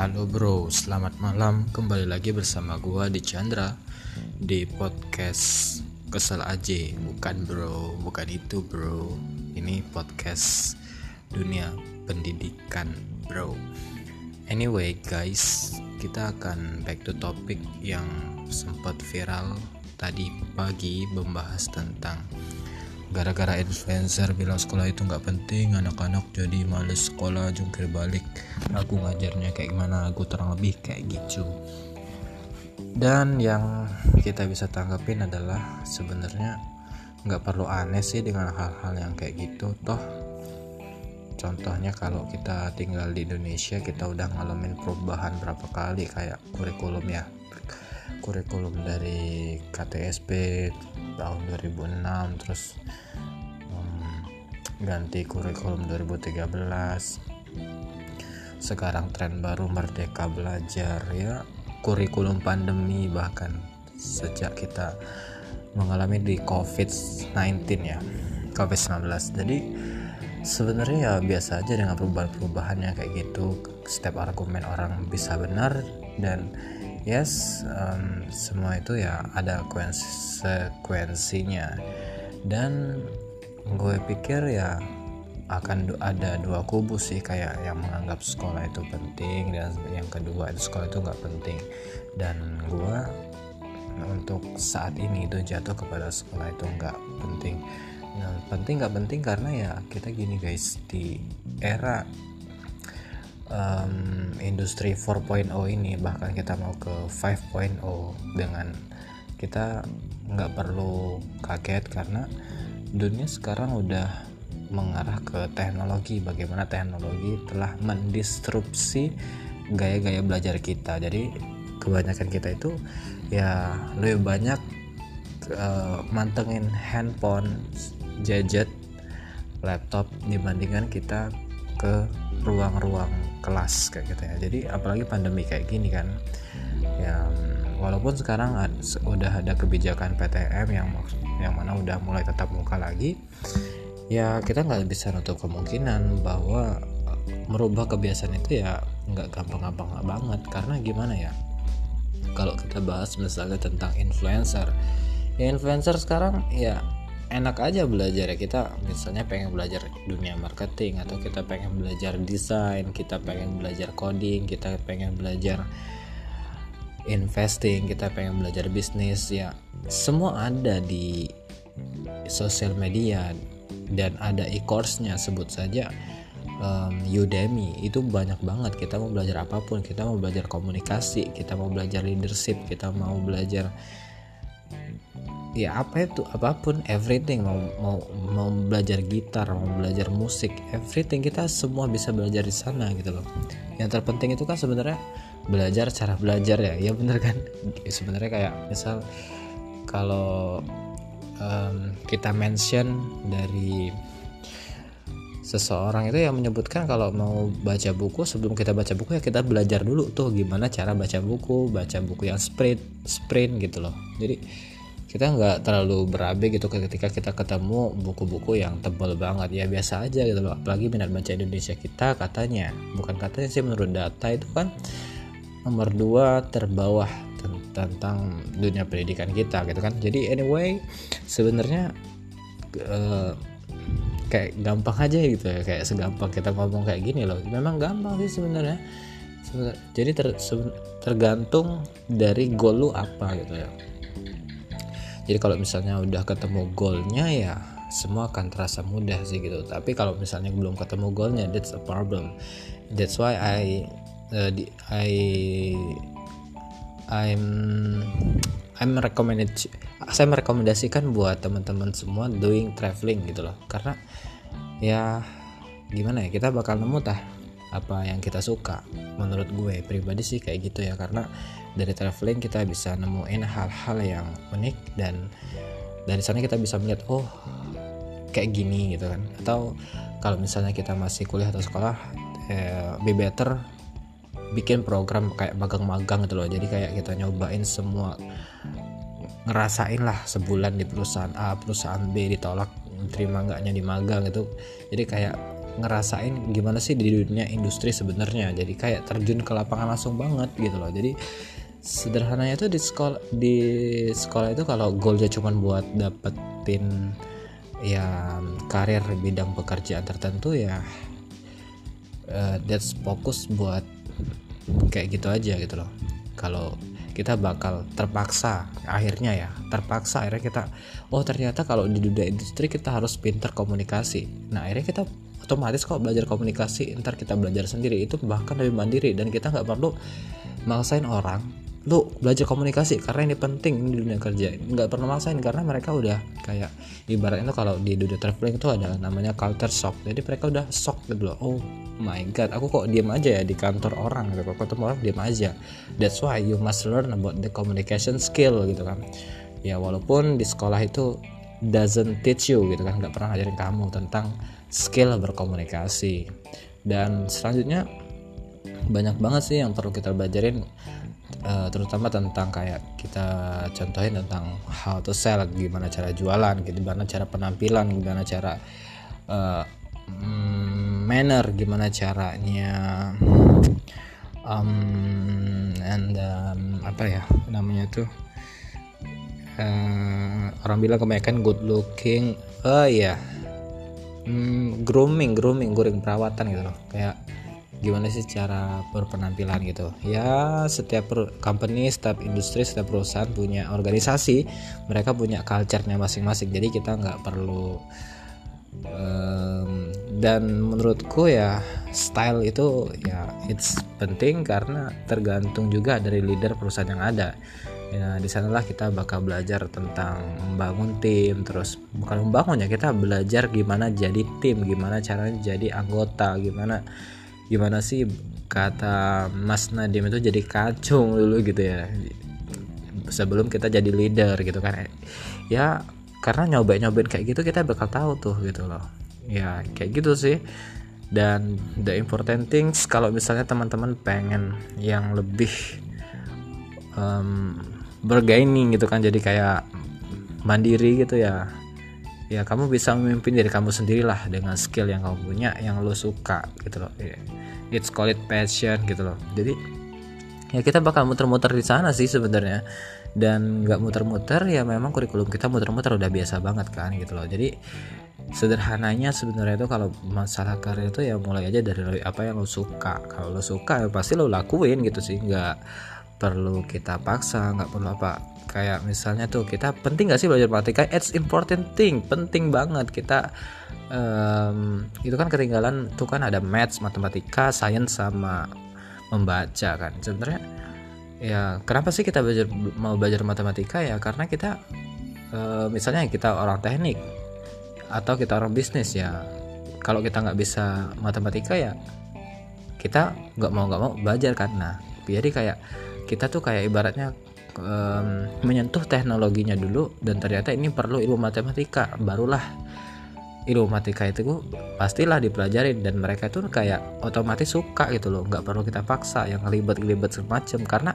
Halo bro, selamat malam. Kembali lagi bersama gua di Chandra di podcast Kesel aja. Bukan bro, bukan itu bro. Ini podcast dunia pendidikan bro. Anyway guys, kita akan back to topic yang sempat viral tadi pagi membahas tentang gara-gara influencer bilang sekolah itu nggak penting anak-anak jadi males sekolah jungkir balik. Aku ngajarnya kayak gimana? Aku terang lebih kayak gitu. Dan yang kita bisa tanggapin adalah sebenarnya nggak perlu aneh sih dengan hal-hal yang kayak gitu. Toh contohnya kalau kita tinggal di Indonesia kita udah ngalamin perubahan berapa kali kayak kurikulum ya kurikulum dari KTSP tahun 2006 terus um, ganti kurikulum 2013 sekarang tren baru merdeka belajar ya. Kurikulum pandemi bahkan sejak kita mengalami di COVID-19 ya. COVID-19 jadi sebenarnya ya biasa aja dengan perubahan-perubahan yang kayak gitu. Setiap argumen orang bisa benar dan yes um, semua itu ya ada konsekuensinya dan gue pikir ya akan ada dua kubu sih kayak yang menganggap sekolah itu penting dan yang kedua itu sekolah itu nggak penting. Dan gue untuk saat ini itu jatuh kepada sekolah itu nggak penting. Nah, penting nggak penting karena ya kita gini guys di era um, industri 4.0 ini bahkan kita mau ke 5.0 dengan kita nggak perlu kaget karena dunia sekarang udah mengarah ke teknologi bagaimana teknologi telah mendisrupsi gaya-gaya belajar kita. Jadi kebanyakan kita itu ya lebih banyak uh, mantengin handphone gadget laptop dibandingkan kita ke ruang-ruang kelas kayak gitu ya. Jadi apalagi pandemi kayak gini kan ya walaupun sekarang ada, udah ada kebijakan PTM yang yang mana udah mulai tetap muka lagi ya kita nggak bisa nutup kemungkinan bahwa merubah kebiasaan itu ya nggak gampang-gampang banget. Karena gimana ya kalau kita bahas misalnya tentang influencer ya influencer sekarang ya enak aja belajar ya. Kita misalnya pengen belajar dunia marketing atau kita pengen belajar desain kita pengen belajar coding kita pengen belajar investing kita pengen belajar bisnis ya. Semua ada di sosial media dan ada e-course-nya. Sebut saja um, Udemy. Itu banyak banget. Kita mau belajar apa pun. Kita mau belajar komunikasi kita mau belajar leadership kita mau belajar ya apa itu apa pun everything mau mau mau belajar gitar mau belajar musik everything kita semua bisa belajar di sana gitu loh. Yang terpenting itu kan sebenarnya belajar cara belajar ya ya bener kan? Sebenarnya kayak misal kalau um, kita mention dari seseorang itu yang menyebutkan kalau mau baca buku sebelum kita baca buku ya kita belajar dulu tuh gimana cara baca buku baca buku yang sprint sprint gitu loh. Jadi kita nggak terlalu berabe gitu ketika kita ketemu buku-buku yang tebal banget. Ya biasa aja gitu loh. Apalagi minat baca Indonesia kita katanya. Bukan katanya sih menurut data itu kan nomor dua terbawah tentang dunia pendidikan kita gitu kan. Jadi anyway sebenarnya uh, kayak gampang aja gitu ya. Kayak segampang kita ngomong kayak gini loh. Memang gampang sih sebenarnya. Jadi ter, tergantung dari goal lu apa gitu ya jadi kalau misalnya udah ketemu goalnya ya semua akan terasa mudah sih gitu. Tapi kalau misalnya belum ketemu goalnya that's a problem. That's why I uh, I I'm I'm recommended saya merekomendasikan buat teman-teman semua doing traveling gitu loh. Karena ya gimana ya kita bakal nemu tah apa yang kita suka. Menurut gue pribadi sih kayak gitu ya karena dari traveling kita bisa nemuin hal-hal yang unik dan dari sana kita bisa melihat oh kayak gini gitu kan. Atau kalau misalnya kita masih kuliah atau sekolah eh, be better bikin program kayak magang-magang gitu loh. Jadi kayak kita nyobain semua ngerasain lah sebulan di perusahaan A perusahaan B ditolak terima enggaknya di magang gitu. Jadi kayak ngerasain gimana sih di dunia industri sebenarnya. Jadi kayak terjun ke lapangan langsung banget gitu loh. Jadi sederhananya tuh di sekolah di sekolah itu kalau goalnya cuma buat dapetin ya karir bidang pekerjaan tertentu ya uh, that's fokus buat kayak gitu aja gitu loh. Kalau kita bakal terpaksa akhirnya ya terpaksa akhirnya kita oh ternyata kalau di dunia industri kita harus pinter komunikasi. Nah akhirnya kita otomatis kok belajar komunikasi ntar kita belajar sendiri itu bahkan lebih mandiri dan kita nggak perlu maksain orang lu belajar komunikasi karena ini penting di dunia kerja. Nggak perlu maksain karena mereka udah kayak ibaratnya tuh kalau di dunia traveling itu ada namanya culture shock. Jadi mereka udah shock gitu loh. Oh my god aku kok diem aja ya di kantor orang gitu. Kok ketemu orang diem aja. That's why you must learn about the communication skill gitu kan. Ya walaupun di sekolah itu doesn't teach you gitu kan nggak pernah ngajarin kamu tentang skill berkomunikasi dan selanjutnya banyak banget sih yang perlu kita belajarin uh, terutama tentang kayak kita contohin tentang how to sell gimana cara jualan gimana cara penampilan gimana cara uh, manner gimana caranya um, and um, apa ya namanya tuh uh, orang bilang kebanyakan good looking oh iya yeah. Um, grooming grooming grooming perawatan gitu loh. Kayak gimana sih cara berpenampilan gitu? Ya setiap company setiap industri setiap perusahaan punya organisasi mereka punya culture-nya masing-masing. Jadi kita nggak perlu um, dan menurutku ya style itu ya it's penting karena tergantung juga dari leader perusahaan yang ada ya di sanalah kita bakal belajar tentang membangun tim terus bukan membangun ya kita belajar gimana jadi tim gimana caranya jadi anggota gimana gimana sih kata Mas Nadim itu jadi kacung dulu gitu ya. Sebelum kita jadi leader gitu kan. Ya karena nyobain nyobain kayak gitu kita bakal tahu tuh gitu loh. Ya kayak gitu sih. Dan the important things kalau misalnya teman-teman pengen yang lebih um, bergaining gitu kan. Jadi kayak mandiri gitu ya. Ya kamu bisa memimpin diri kamu sendirilah dengan skill yang kamu punya yang lo suka gitu loh. Yeah. it's call it passion gitu loh. Jadi ya kita bakal muter-muter di sana sih sebenarnya. Dan nggak muter-muter ya memang kurikulum kita muter-muter udah biasa banget kan gitu loh. Jadi sederhananya sebenarnya itu kalau masalah karir itu ya mulai aja dari apa yang lo suka. Kalau lo suka ya pasti lo lakuin gitu sih. Nggak perlu kita paksa nggak perlu apa. Kayak misalnya tuh kita penting gak sih belajar matematika? It's important thing penting banget. Kita um, itu kan ketinggalan tuh kan ada maths matematika sains sama membaca kan. Sebenarnya ya kenapa sih kita belajar mau belajar matematika? Ya karena kita uh, misalnya kita orang teknik atau kita orang bisnis ya. Kalau kita nggak bisa matematika ya kita nggak mau nggak mau belajar kan. Nah jadi kayak kita tuh kayak ibaratnya um, menyentuh teknologinya dulu dan ternyata ini perlu ilmu matematika barulah ilmu matematika itu pastilah dipelajarin dan mereka itu kayak otomatis suka gitu loh nggak perlu kita paksa yang ribet-ribet semacam karena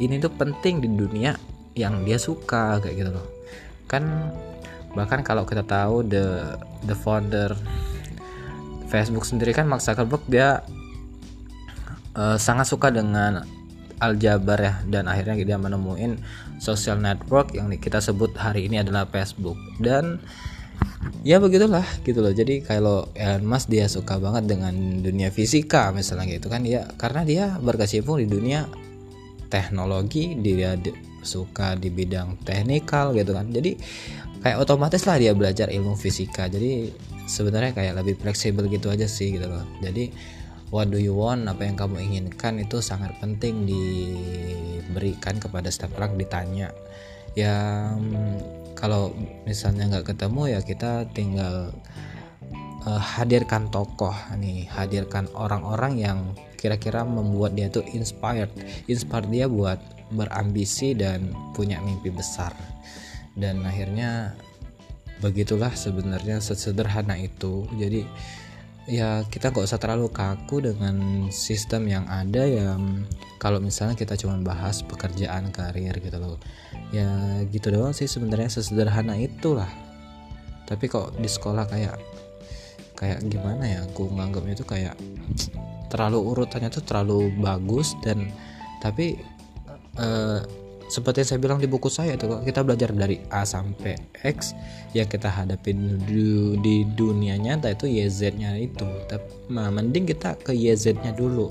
ini tuh penting di dunia yang dia suka kayak gitu loh. Kan bahkan kalau kita tahu the the founder Facebook sendiri kan Mark Zuckerberg dia uh, sangat suka dengan aljabar ya. Dan akhirnya dia menemuin social network yang kita sebut hari ini adalah Facebook. Dan ya begitulah gitu loh. Jadi kalau Elon Musk dia suka banget dengan dunia fisika misalnya gitu kan dia karena dia berkecimpung di dunia teknologi dia suka di bidang teknikal gitu kan. Jadi kayak otomatis lah dia belajar ilmu fisika. Jadi sebenarnya kayak lebih fleksibel gitu aja sih gitu loh. Jadi what do you want? Apa yang kamu inginkan? Itu sangat penting diberikan kepada setiap orang ditanya. Ya kalau misalnya nggak ketemu ya kita tinggal uh, hadirkan tokoh nih hadirkan orang-orang yang kira-kira membuat dia tuh inspired. Inspired dia buat berambisi dan punya mimpi besar. Dan akhirnya begitulah sebenarnya sesederhana itu. Jadi ya kita nggak usah terlalu kaku dengan sistem yang ada yang kalau misalnya kita cuma bahas pekerjaan karir gitu loh. Ya gitu doang sih sebenarnya sesederhana itulah. Tapi kok di sekolah kayak kayak gimana ya? Aku nganggapnya itu kayak terlalu urutannya tuh terlalu bagus dan tapi uh, seperti yang saya bilang di buku saya tuh kita belajar dari A sampai X yang kita hadapi di, di dunia nyata itu YZ-nya itu. Tapi nah, mending kita ke YZ-nya dulu.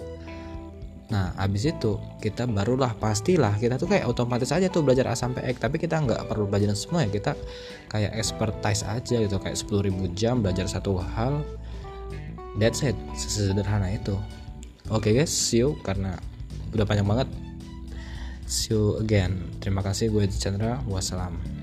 Nah abis itu kita barulah pastilah kita tuh kayak otomatis aja tuh belajar A sampai X tapi kita nggak perlu belajar semua ya. Kita kayak expertise aja gitu kayak 10.000 jam belajar satu hal. That's it sesederhana itu. Oke okay guys see you karena udah panjang banget see you again. Terima kasih gue Chandra. Wassalam